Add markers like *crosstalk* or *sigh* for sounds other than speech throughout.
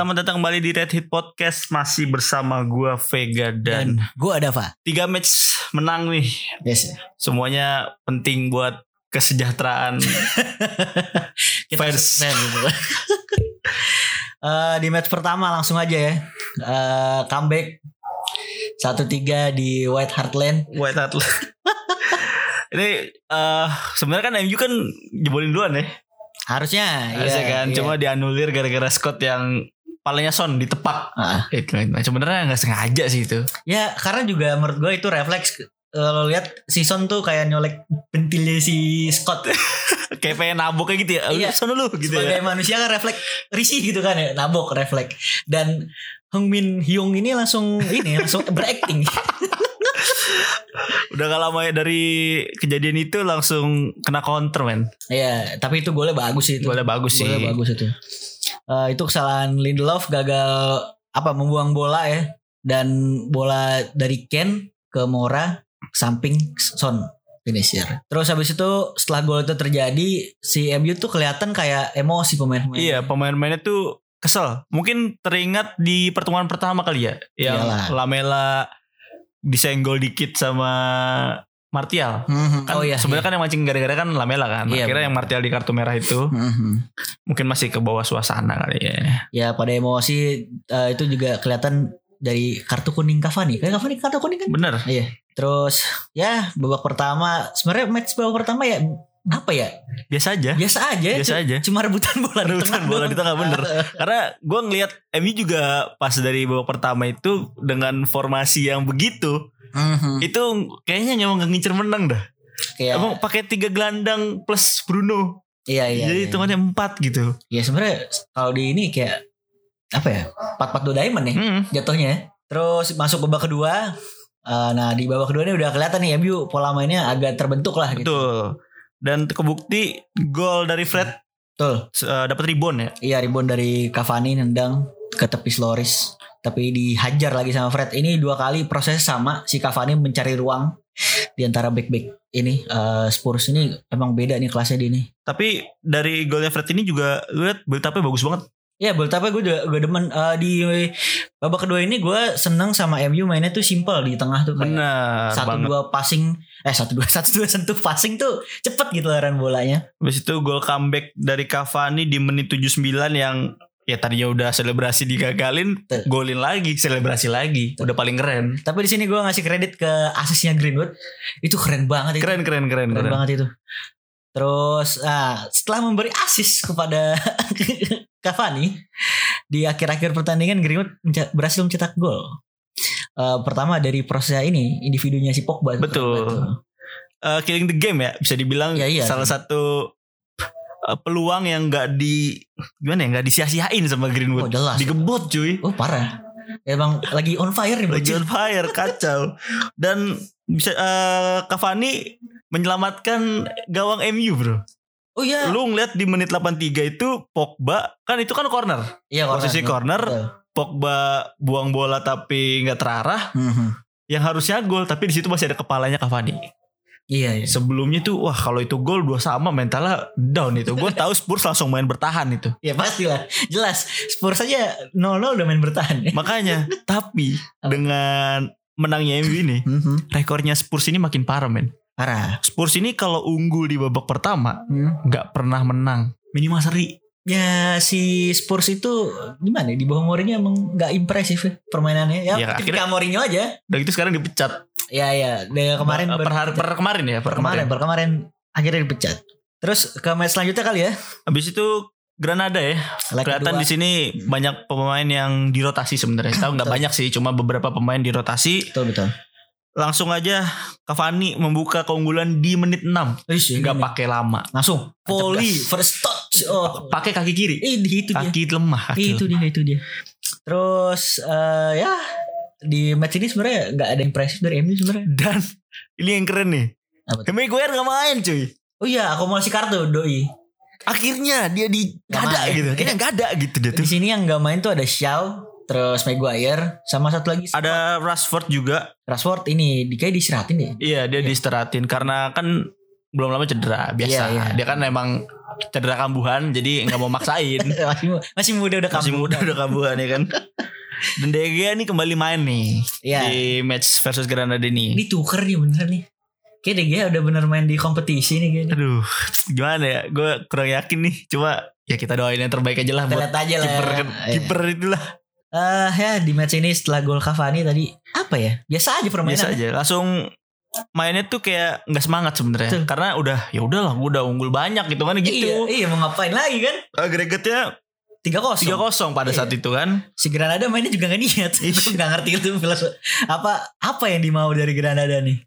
selamat datang kembali di Red Hit Podcast masih bersama gua Vega dan, Dan gue ada Pak. tiga match menang nih. Yes. Semuanya penting buat kesejahteraan *laughs* Kita Fans. fan. *laughs* Eh, di match pertama langsung aja ya. Eh, comeback 1-3 di White Hart Lane. White Hart Lane. *laughs* Ini eh sebenarnya kan MU kan jebolin duluan ya. Harusnya, Harusnya iya, kan iya. cuma dianulir gara-gara Scott yang palingnya Son ditepak. Ah. Itu nah, sebenarnya nggak sengaja sih itu. Ya karena juga menurut gue itu refleks kalau lihat season tuh kayak nyolek pentilnya si Scott *laughs* Kayak pengen nabok kayak gitu ya. Iya. Son dulu gitu sebagai ya. manusia kan refleks risih gitu kan ya nabok refleks dan Hong Min Hyung ini langsung ini langsung berakting *laughs* Udah gak lama ya dari kejadian itu langsung kena counter men. Iya, tapi itu golnya bagus sih itu. Golnya bagus sih. Golnya bagus itu. Eh, itu kesalahan Lindelof gagal apa membuang bola ya dan bola dari Ken ke Mora samping Son finisher. Terus habis itu setelah gol itu terjadi si MU tuh kelihatan kayak emosi pemain-pemain. Iya pemain-pemainnya tuh kesel. Mungkin teringat di pertemuan pertama kali ya. Yang Iyalah. Lamela disenggol dikit sama Martial. Mhm. Kan oh iya. sebenarnya kan yang mancing gara-gara kan Lamela kan. Iya, Akhirnya yang benar. Martial di kartu merah itu iya. Mhm. mungkin masih ke bawah suasana kali ya. Ya pada emosi eh, itu juga kelihatan dari kartu kuning Cavani. Kayak Cavani kartu kuning kan? Bener. Iya. Terus ya babak pertama sebenarnya match babak pertama ya apa ya Biasa aja. biasa aja Biasa aja. cuma rebutan bola di Rebutan tengah bola doang. di tengah, bener. *laughs* Karena gue ngelihat MU juga pas dari babak pertama itu dengan formasi yang begitu, Mhm. itu kayaknya emang gak ngincer menang dah. kayak Emang pakai tiga gelandang plus Bruno. iya iya Jadi iya. hitungannya empat gitu. ya sebenarnya kalau di ini kayak apa ya empat empat dua diamond ya Hmm. jatuhnya terus masuk babak kedua Eh, nah di babak kedua ini udah kelihatan nih MU pola mainnya agak terbentuk lah gitu Betul. Dan kebukti gol dari Fred betul eh, dapat rebound ya. iya rebound dari Cavani nendang ke tepi Loris tapi dihajar lagi sama Fred ini dua kali proses sama si Cavani mencari ruang di antara back back ini eh, Spurs ini emang beda nih kelasnya di ini Tapi dari golnya Fred ini juga lihat build up-nya bagus banget. Ya build up gue juga gue demen Eh, di babak kedua ini gue seneng sama MU mainnya tuh simple di tengah tuh kayak Benar satu banget. dua passing eh satu dua *laughs* satu dua sentuh passing tuh cepet gitu laran bolanya. Habis itu gol comeback dari Cavani di menit 79 yang ya tadinya udah selebrasi digagalin, Betul. golin lagi, selebrasi lagi. Udah paling keren. Tapi di sini gue ngasih kredit ke asisnya Greenwood itu keren banget itu. Keren keren keren Keren keren. banget itu. Terus ah, setelah memberi asis kepada *laughs* Cavani di akhir-akhir pertandingan Greenwood berhasil mencetak gol. Eh, pertama dari prosesnya ini individunya si Pogba. Betul. Eh, killing the game ya bisa dibilang Ya, iya. salah satu eh, peluang yang nggak di gimana ya nggak disia-siain sama Oh Greenwood. jelas. Digebot cuy. Oh parah. Emang lagi on fire nih Lagi on fire kacau dan bisa eh, Cavani menyelamatkan gawang MU bro. Oh iya. Lu ngeliat di menit 83 itu Pogba kan itu kan corner. Iya Posisi corner. Betul. Pogba buang bola tapi nggak terarah. Mhm. Yang harusnya gol tapi di situ masih ada kepalanya Cavani. Iya iya. Sebelumnya tuh wah kalau itu gol dua sama mentalnya down itu. Gue tahu Spurs langsung main bertahan itu. *laughs* Ya pastilah. Jelas. Spurs aja 0-0 udah main bertahan. *laughs* Makanya tapi dengan menangnya MU ini *laughs* Mhm. rekornya Spurs ini makin parah men. Parah. Spurs ini kalau unggul di babak pertama Hmm. nggak pernah menang. Minimal seri. Ya si Spurs itu gimana ya? Di bawah Mourinho emang gak impresif ya permainannya. Ya, Ya, ketika Mourinho aja. Dan itu sekarang dipecat. Ya ya. Dari kemarin per, baru- hari- per kemarin ya, per, per kemarin, kemarin. per kemarin akhirnya dipecat. Terus ke match selanjutnya kali ya. Habis itu Granada ya. Leg Kelihatan di sini banyak pemain yang dirotasi sebenarnya. Tahu nggak banyak sih, cuma beberapa pemain dirotasi. Betul betul. Langsung aja Cavani membuka keunggulan di menit 6. Wih, Nggak ini. pakai lama. langsung volley first touch. Oh. Pakai kaki kiri. Eh, itu dia. Kaki lemah. Kaki itu dia itu dia terus eh, ya di match ini sebenarnya nggak ada impresif dari MU sebenarnya Dan *laughs* ini yang keren nih. Apa tuh? Maguire gak main cuy. oh iya akumulasi kartu doi Akhirnya dia di Nggak gak ada main. gitu. Kayaknya gak ada gitu dia di tuh. sini yang nggak main tuh ada Shaw terus Maguire sama satu lagi Ada Rashford juga. Rashford ini di kayak diseratin deh Iya dia Iya. diistirahatin karena kan belum lama cedera biasa. Iya, iya. Dia kan emang cedera kambuhan jadi nggak mau maksain. *laughs* masih masih muda udah Masih kambuh. muda udah kambuhan ya kan. *laughs* Dan De Gea nih kembali main nih Iya. di match versus Granada nih. Ini tuker nih bener nih. Kayak De Gea udah bener main di kompetisi nih kayaknya. Aduh, gimana ya? Gue kurang yakin nih. Cuma ya kita doain yang terbaik aja lah Kita buat lihat aja lah. kiper ya. kiper itulah. Eh, ya di match ini setelah gol Cavani tadi apa ya? Biasa aja permainan. Biasa aja. Langsung mainnya tuh kayak nggak semangat sebenarnya karena udah ya udahlah gue udah unggul banyak gitu kan Iya, gitu iya mau ngapain lagi kan? agregatnya 3-0. 3-0 pada saat Iya. itu kan Si Granada mainnya juga gak niat. Iya. *laughs* Gue gak ngerti itu. Apa apa yang dimau dari Granada nih?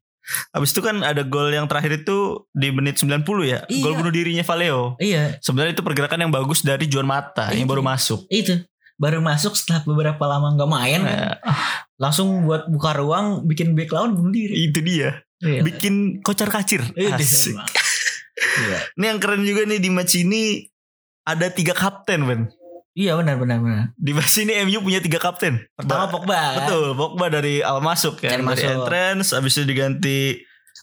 Habis itu kan ada gol yang terakhir itu di menit 90 ya Iya. gol bunuh dirinya Valeo Iya, sebenarnya itu pergerakan yang bagus dari Juan Mata yang Iya. baru masuk itu. Baru masuk setelah beberapa lama gak main kan. Nah, Langsung buat buka ruang bikin back lawan bunuh diri. itu dia Iya. bikin kocar kacir Iya, Asik. Iya. ini yang keren juga nih di match ini ada tiga kapten Ben Iya benar benar benar. di match ini MU punya tiga kapten Pertama Ba- Pogba. Betul, Pogba dari awal masuk kan, Dari masuk. entrance, habis itu diganti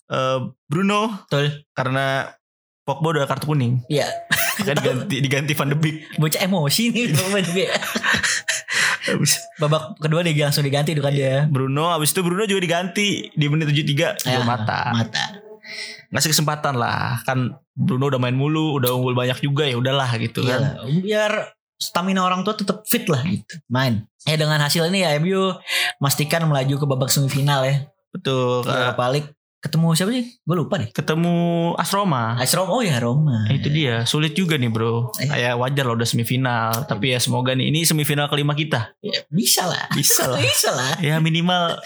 eh, Bruno Betul. karena Pogba udah kartu kuning, Iya. *laughs* kan diganti diganti Van de Beek. Bocah emosi nih *laughs* Pogba juga. Habis Babak kedua dia langsung diganti itu kan dia. Bruno, habis itu Bruno juga diganti di menit 73 Ya, Juan mata. Mata. Ngasih kesempatan lah, kan Bruno udah main mulu, udah unggul banyak juga ya udahlah gitu kan. Iya, biar stamina orang tua tetap fit lah gitu. Main. Eh dengan hasil ini ya MU memastikan melaju ke babak semifinal ya. Betul. Europa League ketemu siapa sih? Gue lupa deh. Ketemu AS Roma. AS Roma. Oh ya Roma. Nah, itu dia, sulit juga nih bro. Eh. Kayak wajar lah udah semifinal, tapi ya semoga nih ini semifinal kelima kita. Ya, bisa lah. Bisa *laughs* lah. Bisa lah. Ya minimal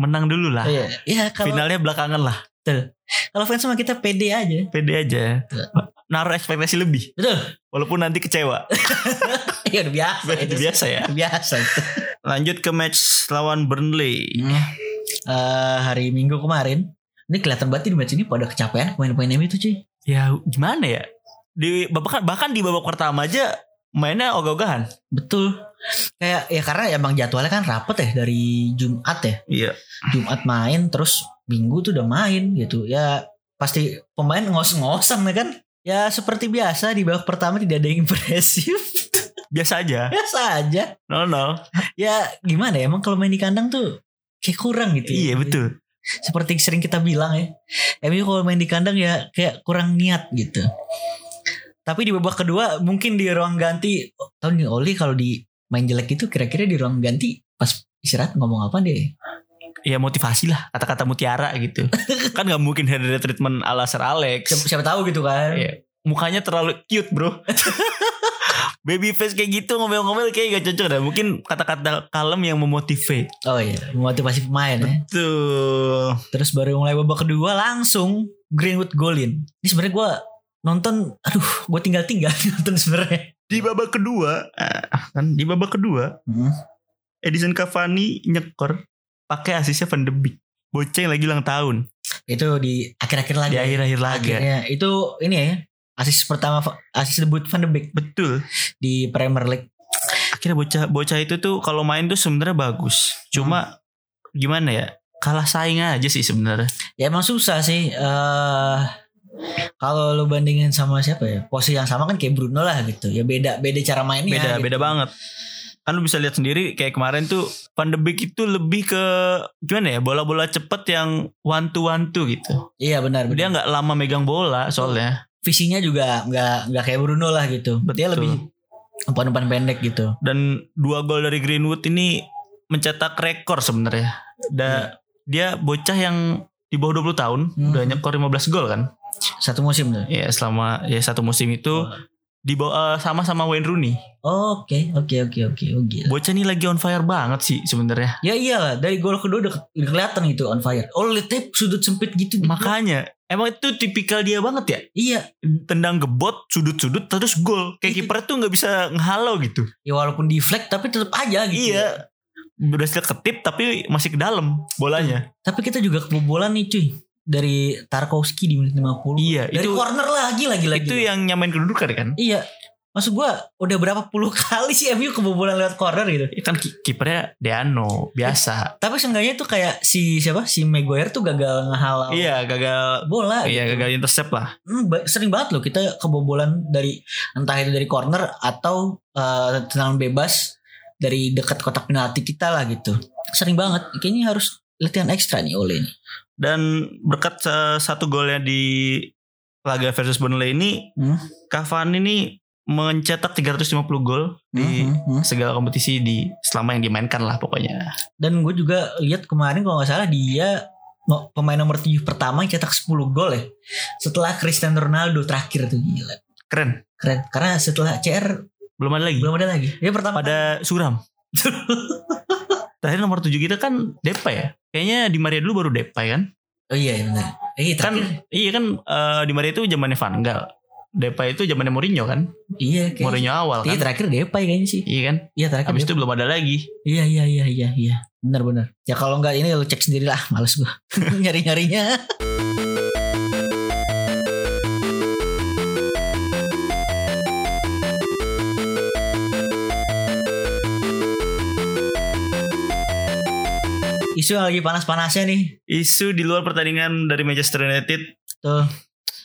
menang dulu lah. Iya. Ya kalau Finalnya belakangan lah. kalau fans sama kita pede aja. Pede aja. Betul. Naruh ekspektasi lebih. Betul. Walaupun nanti kecewa. *laughs* Iya udah biasa. Itu biasa ya. Biasa itu. Lanjut ke match lawan Burnley. Hmm. Eh, hari Minggu kemarin ini kelihatan banget di match ini pada kecapean pemain-pemain MU itu cuy. Ya gimana ya? Di bahkan bahkan di babak pertama aja mainnya ogah-ogahan. Betul. Kayak ya karena emang jadwalnya kan rapet ya dari Jumat ya. Iya. Jumat main terus Minggu tuh udah main gitu. Ya pasti pemain ngos-ngosan ya kan. Ya seperti biasa di babak pertama tidak ada yang impresif. *laughs* Biasa aja. Biasa aja. 0-0. Ya gimana ya emang kalau main di kandang tuh kayak kurang gitu. ya. Iya betul. Seperti yang sering kita bilang ya. MU kalau main di kandang ya kayak kurang niat gitu. Tapi di babak kedua mungkin di ruang ganti tahu nih Oli kalau di main jelek itu kira-kira di ruang ganti pas istirahat ngomong apa deh? Ya motivasi lah kata-kata mutiara gitu. *laughs* kan nggak mungkin head treatment ala Sir Alex. Siapa, siapa tahu gitu kan. Iya. Mukanya terlalu cute bro. *laughs* Baby face kayak gitu ngomel-ngomel kayak gak cocok dah. Mungkin kata-kata kalem yang memotivate. Oh iya, memotivasi pemain ya. Tuh. Terus baru mulai babak kedua langsung Greenwood golin. Ini sebenarnya gue nonton, aduh, gue tinggal-tinggal *laughs* nonton sebenarnya. Di babak kedua, ah, kan di babak kedua Hmm. Edison Cavani nyekor pakai asisnya Van de Beek. Bocah yang lagi ulang tahun Itu di akhir-akhir lagi. di akhir-akhir laga. Akhirnya itu ini ya, asis pertama, asis debut Van de Beek Betul. di Premier League. Akhirnya bocah bocah itu tuh kalau main tuh sebenarnya bagus. Cuma gimana ya? Kalah saing aja sih sebenarnya. Ya emang susah sih. eh kalau lu bandingin sama siapa ya? Posisi yang sama kan kayak Bruno lah gitu. Ya beda beda cara mainnya. Beda gitu. beda banget. Kan lu bisa lihat sendiri kayak kemarin tuh Van de Beek itu lebih ke gimana ya? Bola-bola cepet yang one to one to gitu. Iya benar. Dia benar. nggak lama megang bola soalnya. Visinya juga nggak nggak kayak Bruno lah gitu. Dia Betul. lebih umpan-umpan pendek gitu. Dan dua gol dari Greenwood ini mencetak rekor sebenarnya. Da, Dia bocah yang di bawah 20 tahun Hmm. udah nyekor 15 gol kan. Satu musim tuh. Ya selama ya satu musim itu di bawah eh, sama-sama Wayne Rooney. Oke, oke, oke, oke. Oh, gila. Bocah ini lagi on fire banget sih sebenarnya. Ya iyalah, dari gol kedua udah, kelihatan gitu on fire. Oh, lihat deh, sudut sempit gitu. Makanya emang itu tipikal dia banget ya. Iya, Tendang gebot sudut-sudut terus gol. Kayak Itu. kiper tuh nggak bisa ngehalau gitu. ya walaupun deflect tapi tetap aja gitu. Iya. Berhasil ketip tapi masih ke dalam bolanya. Tapi kita juga kebobolan nih cuy. Dari Tarkowski di menit 50. Iya, Dari itu corner lagi lagi lagi. itu yang nyamain kedudukan kan. Iya. Maksud gue udah berapa puluh kali sih MU kebobolan lewat corner gitu. Ya kan ki- kipernya Deano biasa. Tapi seenggaknya tuh kayak si siapa si Maguire tuh gagal ngehalau Iya gagal. bola. Iya gitu. gagal intercept lah. Hmm, sering banget loh kita kebobolan dari entah itu dari corner atau eh, tendangan bebas dari dekat kotak penalti kita lah gitu. Sering banget. Kayaknya harus latihan ekstra nih oleh ini. Dan berkat satu golnya di laga versus Burnley ini, Hmm. Cavani ini mencetak 350 gol di Hmm, hmm, hmm. segala kompetisi di selama yang dimainkan lah pokoknya. Dan gue juga lihat kemarin kalau nggak salah dia pemain nomor 7 pertama yang cetak 10 gol ya. Setelah Cristiano Ronaldo terakhir tuh gila. Keren. Keren. Karena setelah CR Belum ada lagi. belum ada lagi. Dia pertama Pada suram. *laughs* Terakhir nomor 7 kita kan Depay ya. Kayaknya di Maria dulu baru Depay kan? Oh iya benar. Eh, Kan iya kan eh, di Maria itu zamannya Van Gaal. Depay itu zamannya Mourinho kan? Iya kayak. Mourinho awal Iya kan? terakhir Depay kayaknya sih. Iya kan? Iya terakhir. Habis Depay. itu belum ada lagi. Iya iya iya iya iya. Benar benar. Ya kalau nggak ini lo cek sendiri lah, males gua *laughs* nyari Isu yang lagi panas-panasnya nih. Isu di luar pertandingan dari Manchester United Tuh.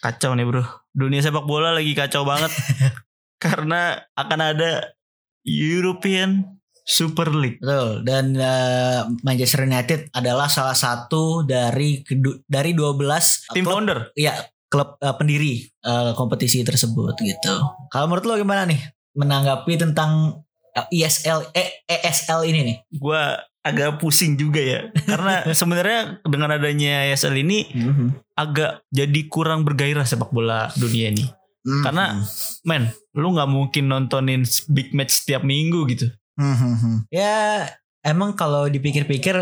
kacau nih bro. Dunia sepak bola lagi kacau banget *laughs* karena akan ada European Super League. Betul. Dan eh, Manchester United adalah salah satu dari dari 12 Tim founder. ya klub eh, pendiri eh, kompetisi tersebut gitu. Kalau menurut lo gimana nih menanggapi tentang ISL eh, ESL ini nih? Gua agak pusing juga ya karena *laughs* sebenarnya dengan adanya ESL ini agak jadi kurang bergairah sepak bola dunia ini. Hmm. Karena men, lu nggak mungkin nontonin big match setiap minggu gitu. Hmm. ya emang kalau dipikir-pikir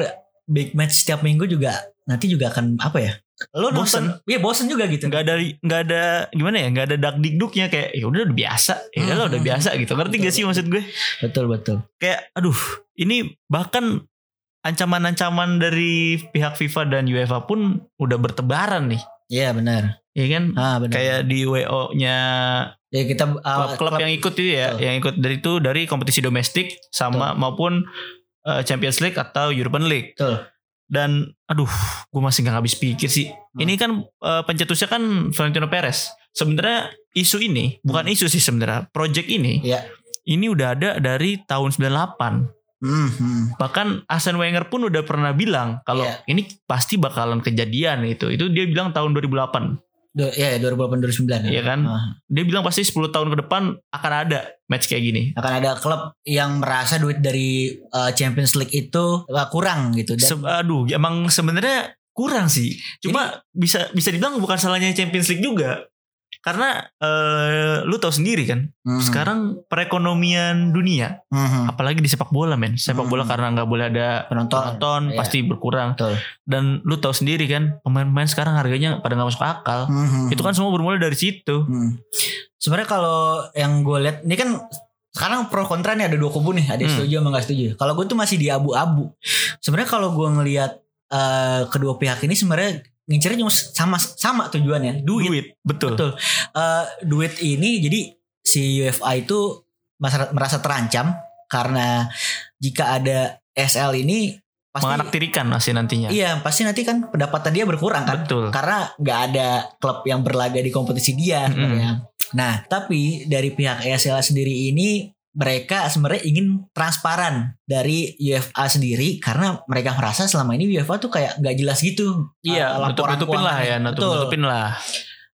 big match setiap minggu juga nanti juga akan apa ya? Lo Bosen. iya bosen juga gitu. nggak ada nggak ada gimana ya nggak ada dak dikduknya kayak ya udah udah biasa ya udah udah Hmm. biasa gitu ngerti Betul, gak sih maksud gue Betul betul. kayak aduh ini bahkan ancaman-ancaman dari pihak FIFA dan UEFA pun udah bertebaran nih Iya benar. ya kan Ah benar. kayak di WO-nya ya kita uh, klub-klub yang ikut itu ya Betul. yang ikut dari itu dari kompetisi domestik sama maupun uh, Champions League atau European League Betul. dan aduh gue masih nggak habis pikir sih Hmm. ini kan uh, pencetusnya kan Valentino Perez sebenarnya isu ini bukan Hmm. isu sih sebenarnya project ini Iya. ini udah ada dari tahun 98 Hmm, hmm. bahkan Arsene Wenger pun udah pernah bilang kalau Iya. ini pasti bakalan kejadian itu itu dia bilang tahun 2008 Du- ya 2008 2009 Iya kan? Ah. dia bilang pasti 10 tahun ke depan akan ada match kayak gini akan ada klub yang merasa duit dari uh, Champions League itu uh, kurang gitu dan Se- aduh emang sebenarnya kurang sih cuma bisa bisa dibilang bukan salahnya Champions League juga karena eh, lu tahu sendiri kan Mhm. sekarang perekonomian dunia Mhm. apalagi di sepak bola men sepak bola Hmm. karena nggak boleh ada penonton penonton Iya. pasti berkurang Betul. dan lu tahu sendiri kan pemain-pemain sekarang harganya pada nggak masuk akal Mhm. itu kan semua bermula dari situ Hmm. Sebenarnya kalau yang gue lihat ini kan sekarang pro kontra nih ada dua kubu nih, ada yang Hmm. setuju sama gak setuju. Kalau gue tuh masih di abu-abu. Sebenarnya kalau gue ngelihat eh, kedua pihak ini sebenarnya ngincernya cuma sama sama tujuannya, duit. duit betul, Betul. Eh, duit ini jadi si UEFA itu merasa, terancam karena jika ada SL ini pasti menganaktirikan masih nantinya iya pasti nanti kan pendapatan dia berkurang kan betul karena nggak ada klub yang berlaga di kompetisi dia Mm-mm. sebenarnya. Nah, tapi dari pihak ESL sendiri ini mereka sebenarnya ingin transparan dari UEFA sendiri karena mereka merasa selama ini UEFA tuh kayak nggak jelas gitu. iya uh, laporan nutupin lah ya nutup nutupin lah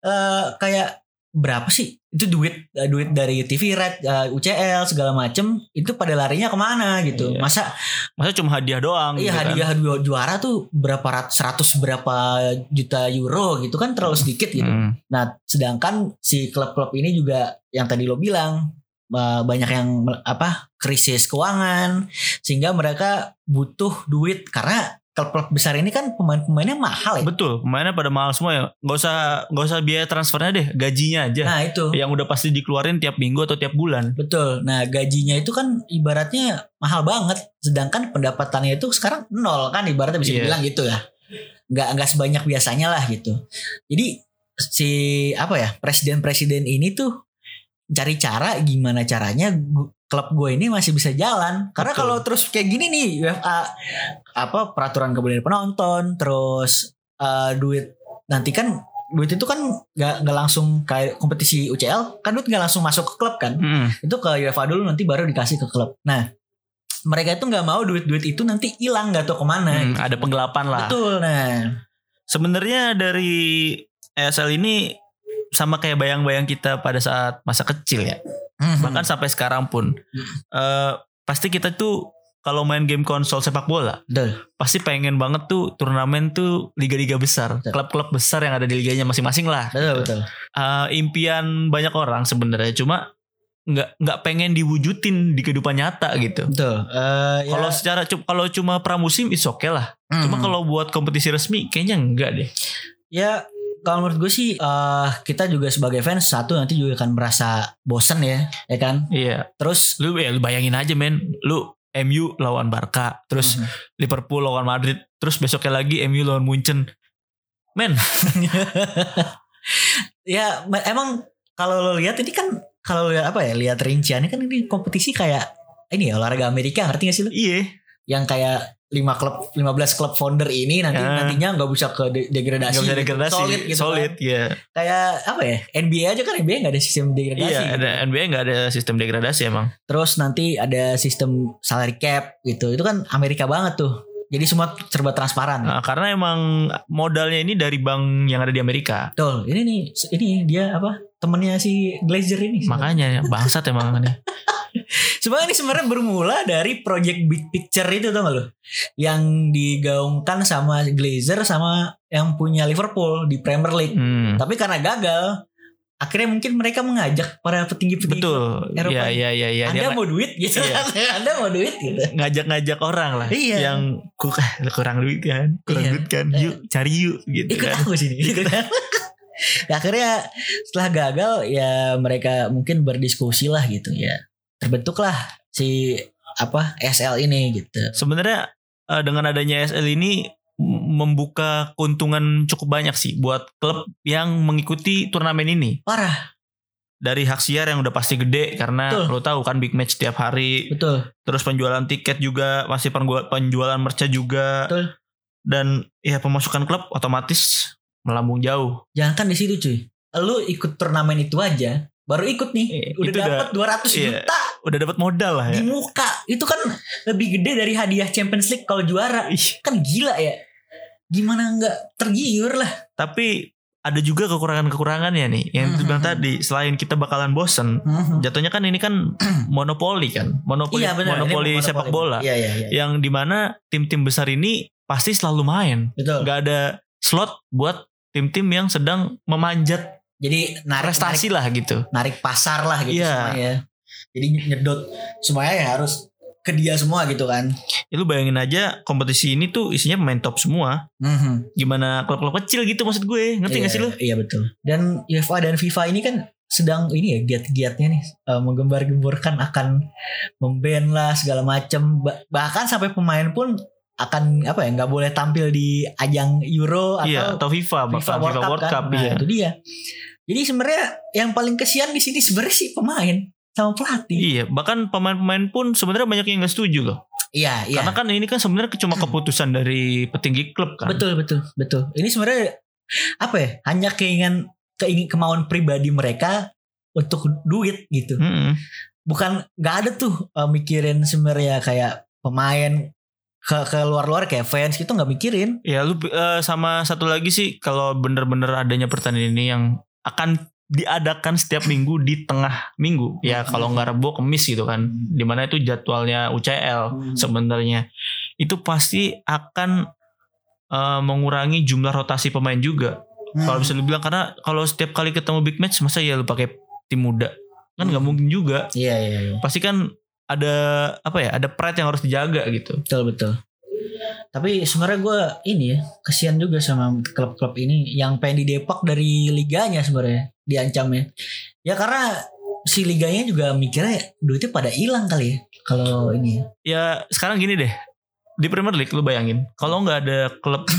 Eh, kayak berapa sih itu duit eh, duit dari TV Red, eh, UCL segala macem itu pada larinya ke mana gitu. Iya. Masa masa cuma hadiah doang iya gitu kan. hadiah ju- juara tuh berapa ratus seratus berapa juta euro gitu kan terlalu sedikit gitu. Hmm. Nah, sedangkan si klub-klub ini juga yang tadi lo bilang banyak yang apa krisis keuangan sehingga mereka butuh duit karena klub-klub besar ini kan pemain-pemainnya mahal ya. Betul, pemainnya pada mahal semua ya. Gak usah gak usah biaya transfernya deh, gajinya aja. Nah, itu. Yang udah pasti dikeluarin tiap minggu atau tiap bulan. Betul. Nah, gajinya itu kan ibaratnya mahal banget sedangkan pendapatannya itu sekarang nol kan ibaratnya bisa Iya. dibilang gitu ya. Nggak nggak sebanyak biasanya lah gitu. Jadi si apa ya presiden-presiden ini tuh cari cara gimana caranya klub gue ini masih bisa jalan. Karena kalau terus kayak gini nih UEFA apa peraturan kemudian penonton terus eh, duit nanti kan duit itu kan nggak nggak langsung kayak kompetisi UCL kan duit nggak langsung masuk ke klub kan Mm-mm. itu ke UEFA dulu nanti baru dikasih ke klub nah mereka itu nggak mau duit duit itu nanti hilang nggak tahu ke mana Mm, ada penggelapan lah. betul nah Sebenarnya dari ESL ini sama kayak bayang-bayang kita pada saat masa kecil ya. Mhm. Bahkan sampai sekarang pun eh, pasti kita tuh kalau main game konsol sepak bola betul pasti pengen banget tuh turnamen tuh liga-liga besar, klub-klub besar yang ada di liganya masing-masing lah. betul betul Eh, impian banyak orang sebenarnya cuma nggak nggak pengen diwujudin di kehidupan nyata gitu. betul Eh, ya, Kalau secara kalau cuma pramusim is oke lah. Cuma mhm. kalau buat kompetisi resmi kayaknya enggak deh. Ya kalau menurut gue sih eh kita juga sebagai fans satu nanti juga akan merasa bosen ya, ya kan? Iya. Terus Lu ya lu bayangin aja men, lu MU lawan Barca, terus Mhm. Liverpool lawan Madrid, terus besoknya lagi MU lawan Munchen. Men, *laughs* ya ma- emang kalau lo lihat ini kan kalau lihat apa ya lihat rinciannya kan ini kompetisi kayak ini ya olahraga Amerika ngerti gak sih lo? iya. Yang kayak 5 klub 15 klub founder ini nanti Ya. nantinya nggak bisa ke de- degradasi. Gak bisa degradasi. Solid gitu. Solid, kan. ya. Kayak apa ya? NBA aja kan NBA nggak ada sistem degradasi. Iya, gitu. ada NBA nggak ada sistem degradasi emang. Terus nanti ada sistem salary cap gitu. Itu kan Amerika banget tuh. Jadi semua serba transparan. Nah, karena emang modalnya ini dari bank yang ada di Amerika. Betul. Ini nih, ini dia apa? Temennya si Glazer ini. Makanya bangsat emang ini. Sebenarnya ini sebenarnya bermula dari project big picture itu tau gak lo? Yang digaungkan sama Glazer sama yang punya Liverpool di Premier League. Hmm. Tapi karena gagal, akhirnya mungkin mereka mengajak para petinggi-petinggi. Betul. Eropa. Iya, iya, iya, iya. Anda Dia mau duit gitu Iya. kan? *laughs* Anda mau duit gitu. ngajak-ngajak orang lah. Iya. Yang eh, kurang duit kan, kurang Iya. duit kan. Yuk cari yuk gitu Ikut kan. aku sini gitu kan. Ya, akhirnya setelah gagal ya mereka mungkin berdiskusi lah gitu ya. Terbentuklah si apa SL ini gitu. Sebenarnya eh, dengan adanya SL ini membuka keuntungan cukup banyak sih buat klub yang mengikuti turnamen ini. Parah, Dari hak siar yang udah pasti gede karena Betul. lo tahu kan big match tiap hari. betul. Terus penjualan tiket juga masih penjual- penjualan mercha juga. Betul. Dan ya pemasukan klub otomatis melambung jauh. Jangan kan di situ cuy. Lu ikut turnamen itu aja, baru ikut nih, Iya, udah dapat 200 iya. juta Udah dapat modal lah di ya. muka. Itu kan lebih gede dari hadiah Champions League kalau juara. Ih, Kan gila ya. Gimana nggak tergiur lah. Tapi ada juga kekurangan-kekurangannya nih. Yang Mhm. bilang tadi selain kita bakalan bosen, jatuhnya kan ini kan *clears throat* monopoli kan. Monopoli Iya monopoli sepak bola. Iya iya iya. Yang di mana tim-tim besar ini pasti selalu main. Betul. Nggak ada slot buat tim-tim yang sedang memanjat Jadi narik prestasi lah gitu. narik, narik pasar lah gitu Iya. semuanya. Jadi nyedot semuanya ya harus ke dia semua gitu kan. Ya, lu bayangin aja kompetisi ini tuh isinya pemain top semua. Mhm. Gimana klub-klub kecil gitu maksud gue. Ngerti iya, gak sih lu? Iya betul. Dan UEFA dan FIFA ini kan sedang ini ya giat-giatnya nih eh, menggembar-gemborkan akan memban lah segala macam Ba- bahkan sampai pemain pun akan apa ya nggak boleh tampil di ajang Euro atau Iya, atau FIFA, FIFA World Cup, World kan? Cup, Nah, iya. itu dia. Jadi sebenarnya yang paling kesian di sini sebenarnya sih pemain sama pelatih. Iya, bahkan pemain-pemain pun sebenarnya banyak yang gak setuju loh. Iya, iya. Karena kan ini kan sebenarnya cuma keputusan dari petinggi klub kan. Betul, betul, betul. Ini sebenarnya apa ya? Hanya keinginan keingin kemauan pribadi mereka untuk duit gitu. Mm-mm. Bukan nggak ada tuh eh, mikirin sebenarnya kayak pemain ke ke luar-luar kayak fans gitu nggak mikirin. Ya lu eh, sama satu lagi sih kalau bener-bener adanya pertandingan ini yang akan diadakan setiap minggu di tengah minggu. Ya kalau nggak Rebo Kemis gitu kan. Di mana itu jadwalnya UCL Hmm. sebenarnya. Itu pasti akan eh, mengurangi jumlah rotasi pemain juga. Kalau bisa dibilang karena kalau setiap kali ketemu big match masa ya lu pakai tim muda. Kan nggak Hmm. mungkin juga. Iya, iya, iya. Pasti kan ada apa ya? Ada pride yang harus dijaga gitu. Betul, betul. Tapi sebenarnya gue ini ya kesian juga sama klub-klub ini yang pengen didepak dari liganya sebenarnya diancam ya. Ya karena si liganya juga mikirnya duitnya pada hilang kali ya kalau ini. ya. ya sekarang gini deh di Premier League lu bayangin kalau nggak ada klub *clears throat*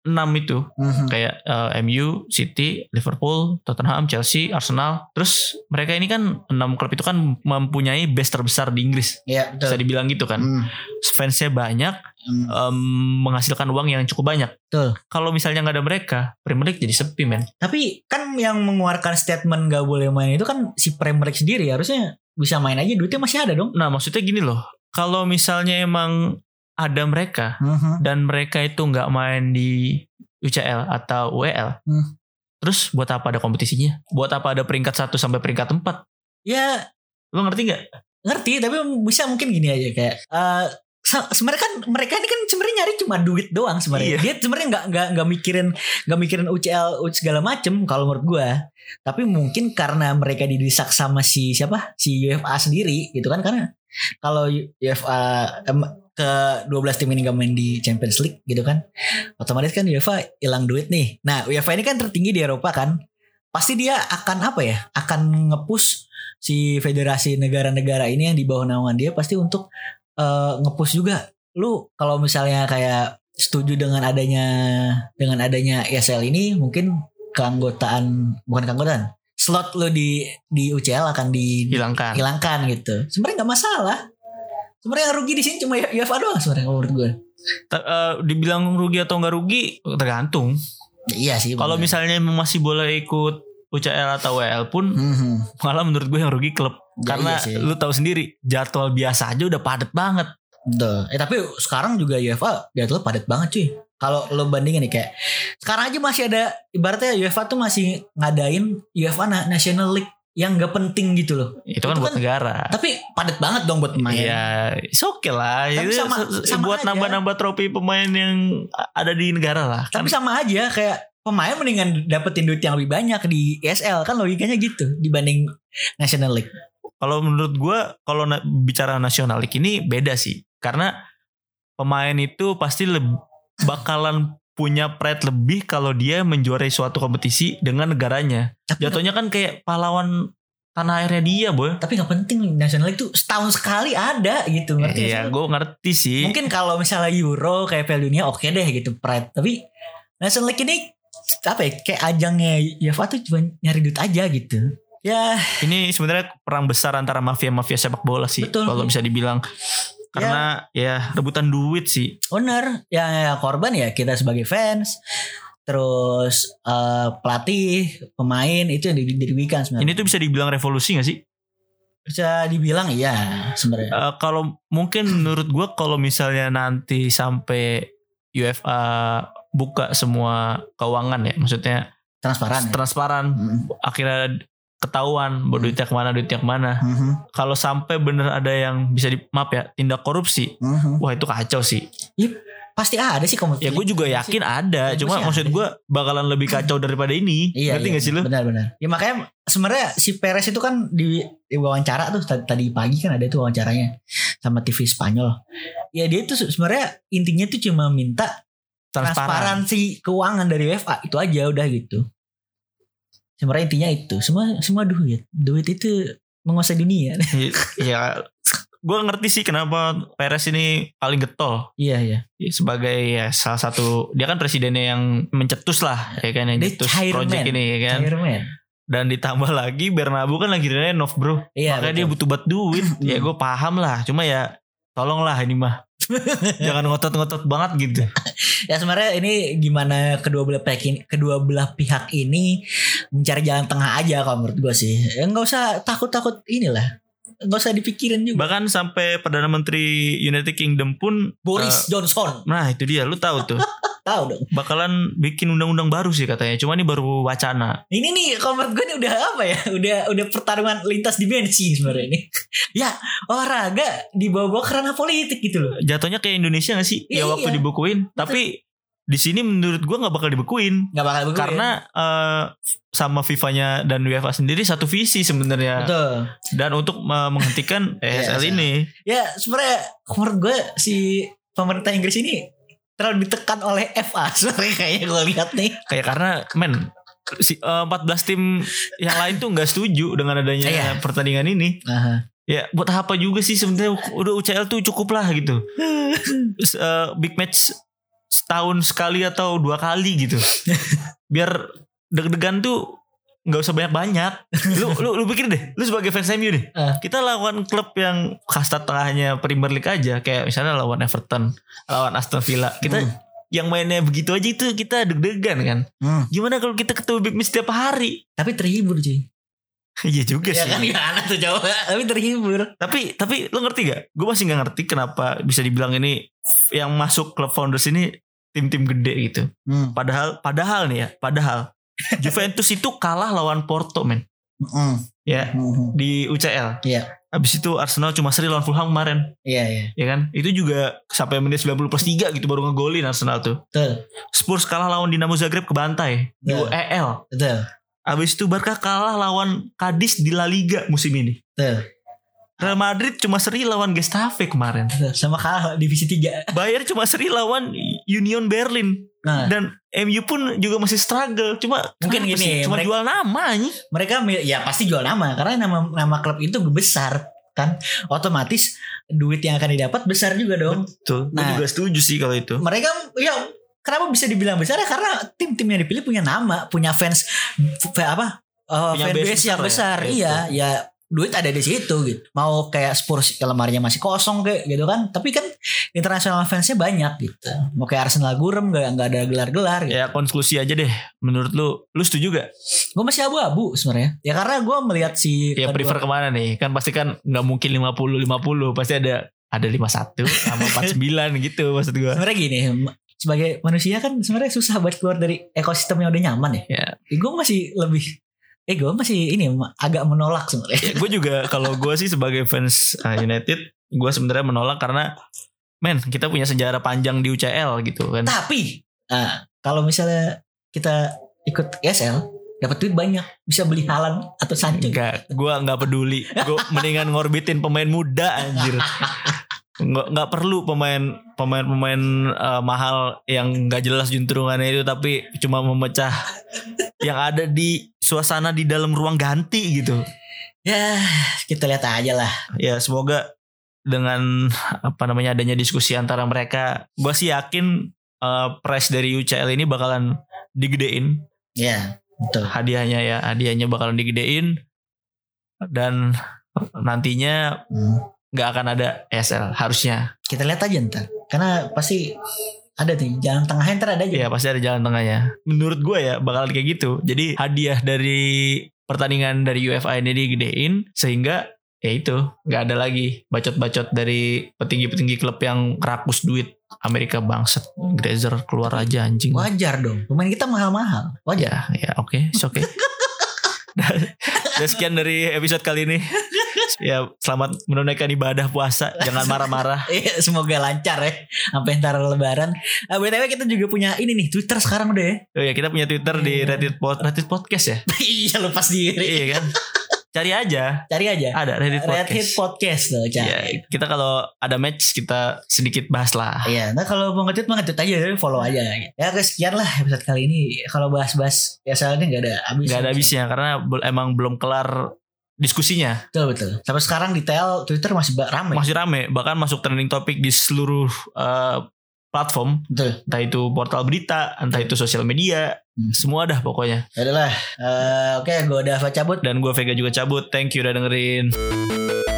enam itu Mhm. kayak eh, MU, City, Liverpool, Tottenham, Chelsea, Arsenal. Terus mereka ini kan enam klub itu kan mempunyai base terbesar di Inggris. Iya Bisa dibilang gitu kan. Hmm. Fansnya banyak, Hmm. em, menghasilkan uang yang cukup banyak. Betul. Kalau misalnya nggak ada mereka, Premier League jadi sepi men. Tapi kan yang mengeluarkan statement gak boleh main itu kan si Premier League sendiri harusnya bisa main aja duitnya masih ada dong. Nah maksudnya gini loh, kalau misalnya emang ada mereka Mhm. dan mereka itu nggak main di UCL atau UEL, Hmm. terus buat apa ada kompetisinya? Buat apa ada peringkat 1 sampai peringkat 4? Ya Lo ngerti nggak? ngerti tapi bisa mungkin gini aja kayak sa- sebenarnya kan mereka ini kan sebenarnya nyari cuma duit doang sebenarnya. Iya. Dia sebenarnya nggak nggak nggak mikirin nggak mikirin UCL UC segala macem kalau menurut gua. Tapi mungkin karena mereka didesak sama si siapa si UFA sendiri gitu kan karena kalau UFA em, ke 12 tim ini gak main di Champions League gitu kan otomatis kan UEFA hilang duit nih nah UEFA ini kan tertinggi di Eropa kan pasti dia akan apa ya akan ngepush si federasi negara-negara ini yang di bawah naungan dia pasti untuk eh, ngepush juga lu kalau misalnya kayak setuju dengan adanya dengan adanya ESL ini mungkin keanggotaan bukan keanggotaan slot lu di di UCL akan di Hilangkan. hilangkan gitu. Sebenarnya nggak masalah. Sebenarnya yang rugi di sini cuma UEFA doang sebenarnya kalau menurut gue. Eh, dibilang rugi atau nggak rugi tergantung. Iya sih. Kalau misalnya masih boleh ikut UCL atau WL pun Mhm. malah menurut gue yang rugi klub. Ya, Karena iya sih. lu tahu sendiri jadwal biasa aja udah padat banget. Betul. Eh tapi sekarang juga UEFA jadwalnya padat banget cuy. Kalau lo bandingin nih kayak sekarang aja masih ada ibaratnya UEFA tuh masih ngadain UEFA Na- National League yang gak penting gitu loh. Itu kan Itu buat kan negara. Tapi padat banget dong buat pemain. Iya, it's okay lah. Tapi Itu sama- sama buat nambah-nambah trofi pemain yang ada di negara lah. Kan Tapi sama aja kayak pemain mendingan dapetin duit yang lebih banyak di ESL kan logikanya gitu dibanding National League. Kalau menurut gue kalau na- bicara nasional league ini beda sih. Karena pemain itu pasti bakalan punya pride lebih kalau dia menjuarai suatu kompetisi dengan negaranya. Tapi Jatuhnya kan kayak pahlawan tanah airnya dia, boy. tapi nggak penting National League tuh setahun sekali ada gitu ngerti Iya, gue ngerti sih. mungkin kalau misalnya Euro kayak Piala Dunia oke deh gitu pride tapi National League ini apa ya kayak ajangnya UEFA tuh cuma nyari duit aja gitu ya Ini sebenarnya perang besar antara mafia-mafia sepak bola sih, Betul. kalau bisa dibilang. Karena ya rebutan duit sih. owner yang, yang korban ya kita sebagai fans terus eh, pelatih pemain itu yang di- dirugikan sebenarnya Ini tuh bisa dibilang revolusi gak sih? bisa dibilang iya sebenarnya Eh, kalau mungkin menurut gue kalau misalnya nanti sampai UEFA buka semua keuangan ya, maksudnya transparan ya. transparan, Mm, akhirnya ketahuan bahwa Hmm. duitnya ke mana, duitnya ke mana. mhm, Kalau sampai bener ada yang bisa di maaf ya tindak korupsi, mhm. wah itu kacau sih. pasti ada sih kompetisi Ya gue juga yakin ada, Pasti cuma maksud gue bakalan lebih kacau daripada ini. Iya, Ngerti iya, gak sih lu? Benar-benar. Ya makanya sebenarnya si Perez itu kan di, di wawancara tuh tadi, pagi kan ada tuh wawancaranya sama TV Spanyol. Ya dia tuh sebenarnya intinya tuh cuma minta Transparan. transparansi keuangan dari UEFA itu aja udah gitu. Sebenarnya intinya itu semua semua duit duit itu menguasai dunia. *laughs* ya gue ngerti sih kenapa Perez ini paling getol. iya iya. Ya, sebagai ya salah satu dia kan presidennya yang mencetus lah ya kan yang Dia cetus project ini ya kan Chairman. dan ditambah lagi Bernabu kan lagi renov bro Iya. makanya dia betul. butuh buat duit *clears throat* ya gue paham lah cuma ya tolonglah ini mah *laughs* jangan ngotot-ngotot banget gitu Ya sebenarnya ini gimana kedua belah pihak ini, kedua belah pihak ini mencari jalan tengah aja kalau menurut gue sih. Ya nggak usah takut-takut inilah. Nggak usah dipikirin juga. bahkan sampai perdana menteri United Kingdom pun Boris Johnson nah itu dia lu tahu tuh *laughs* tahu dong. bakalan bikin undang-undang baru sih katanya cuma ini baru wacana Ini nih menurut gue ini udah apa ya? Udah udah pertarungan lintas dimensi sebenarnya ini. *laughs* ya olahraga dibawa-bawa ke ranah politik gitu loh. jatuhnya kayak Indonesia gak sih ya Iya. waktu dibukuin tapi di sini menurut gua nggak bakal dibekuin Nggak bakal begitu. karena eh, sama FIFA-nya dan UEFA sendiri satu visi sebenarnya betul. dan untuk eh, menghentikan *laughs* ESL Iya, ini Ya sebenarnya menurut gue si pemerintah Inggris ini terlalu ditekan oleh FA *laughs* sebenarnya kayaknya gue lihat nih. kayak karena men si eh, 14 tim yang lain tuh nggak setuju dengan adanya Iya. pertandingan ini Aha. ya buat apa juga sih sebenarnya udah UCL tuh cukup lah gitu *laughs* eh, big match setahun sekali atau dua kali gitu. *laughs* Biar deg-degan tuh nggak usah banyak-banyak. Lu, lu lu pikir deh, lu sebagai fans MU deh. Eh. Kita lawan klub yang kasta tengahnya Premier League aja, kayak misalnya lawan Everton, lawan Aston Villa. Kita Hmm. yang mainnya begitu aja itu kita deg-degan kan. Hmm. Gimana kalau kita ketemu Big Miss setiap hari? Tapi terhibur cuy. *laughs* Iya juga Ya sih. kan gimana tuh coba. Tapi terhibur. Tapi tapi lu ngerti gak? Gue masih nggak ngerti kenapa bisa dibilang ini yang masuk klub founders ini tim-tim gede gitu. Hmm. Padahal padahal nih ya, padahal *laughs* Juventus itu kalah lawan Porto men. Hmm. Ya, Hmm. di UCL. Iya. Habis itu Arsenal cuma seri lawan Fulham kemarin, Iya iya. ya kan? Itu juga sampai menit 90 plus 3 gitu baru ngegolin Arsenal tuh. Betul. Spurs kalah lawan Dinamo Zagreb ke bantai di Betul. UEL. Betul. Habis itu Barca kalah lawan Cadiz di La Liga musim ini. Betul. Real Madrid cuma seri lawan Gestafe kemarin. Sama kalah divisi 3. Bayern cuma seri lawan Union Berlin Nah, dan MU pun juga masih struggle. Cuma Mungkin gini, sih? cuma mereka- jual nama nih. mereka ya pasti jual nama karena nama nama klub itu besar kan. Otomatis duit yang akan didapat besar juga dong. Betul. Gue Nah. juga setuju sih kalau itu. Mereka ya kenapa bisa dibilang besar ya karena tim-tim yang dipilih punya nama, punya fans apa? Uh, Punya fan base base yang besar ya. Iya, ya duit ada di situ gitu. Mau kayak Spurs lemarinya masih kosong kayak gitu kan. Tapi kan internasional fansnya banyak gitu. Mau kayak Arsenal gurem nggak nggak ada gelar-gelar gitu. Ya konklusi aja deh. Menurut lu, lu setuju gak? Gue masih abu-abu sebenarnya. Ya karena gue melihat si Ya prefer ke mana nih? Kan pasti kan nggak mungkin 50-50. Pasti ada ada 51 sama 49 gitu maksud gue. sebenarnya gini sebagai manusia kan sebenarnya susah buat keluar dari ekosistem yang udah nyaman ya. Ya. gue masih lebih eh gue masih ini agak menolak sebenarnya. ya gue juga kalau gue sih sebagai fans uh, United, gue sebenarnya menolak karena men kita punya sejarah panjang di UCL gitu kan. Tapi nah, kalau misalnya kita ikut ESL dapat duit banyak bisa beli Halan atau Sancho. Enggak, gue nggak peduli. Gue *laughs* mendingan ngorbitin pemain muda anjir. Nggak nggak perlu pemain pemain pemain uh, mahal yang nggak jelas juntrungannya itu tapi cuma memecah *laughs* yang ada di suasana di dalam ruang ganti gitu. Ya kita lihat aja lah. Ya semoga dengan apa namanya adanya diskusi antara mereka, gue sih yakin uh, price dari UCL ini bakalan digedein Ya betul. hadiahnya ya hadiahnya bakalan digedein dan nantinya Hmm. Nggak akan ada ESL harusnya Kita lihat aja ntar. Karena pasti ada nih jalan tengahnya ntar ada aja. ya pasti ada jalan tengahnya menurut gue ya bakalan kayak gitu jadi hadiah dari pertandingan dari UEFA ini digedein sehingga ya itu nggak ada lagi bacot-bacot dari petinggi-petinggi klub yang rakus duit Amerika bangset Grazer keluar aja anjing Wajar dong. Pemain kita mahal-mahal. Wajar. ya ya oke it's oke *laughs* *laughs* Dan sekian dari episode kali ini *laughs* ya selamat menunaikan ibadah puasa jangan marah-marah *laughs* Iya, semoga lancar ya sampai ntar lebaran. Ah, BTW kita juga punya ini nih Twitter sekarang udah ya. Oh ya kita punya Twitter di Iya. Reddit, Pod, Reddit Podcast ya. *laughs* iya lupa sendiri. iya kan. Cari aja. Cari aja. Ada Reddit Red Podcast. Hit Podcast tuh cari. Iya, kita kalau ada match kita sedikit bahas lah. Iya, nah kalau mau nge-tweet mah nge-tweet aja, follow aja. Ya oke, sekian lah episode kali ini. Kalau bahas-bahas ya soalnya nggak ada habis. Gak ada habisnya karena emang belum kelar diskusinya. Betul betul. Sampai sekarang detail Twitter masih ramai. Masih rame, bahkan masuk trending topik di seluruh eh, platform, Betul. entah itu portal berita, entah itu sosial media, Hmm. semua dah pokoknya. Ya udahlah. Eh, oke, gue udah cabut. Dan gue Vega juga cabut. Thank you udah dengerin.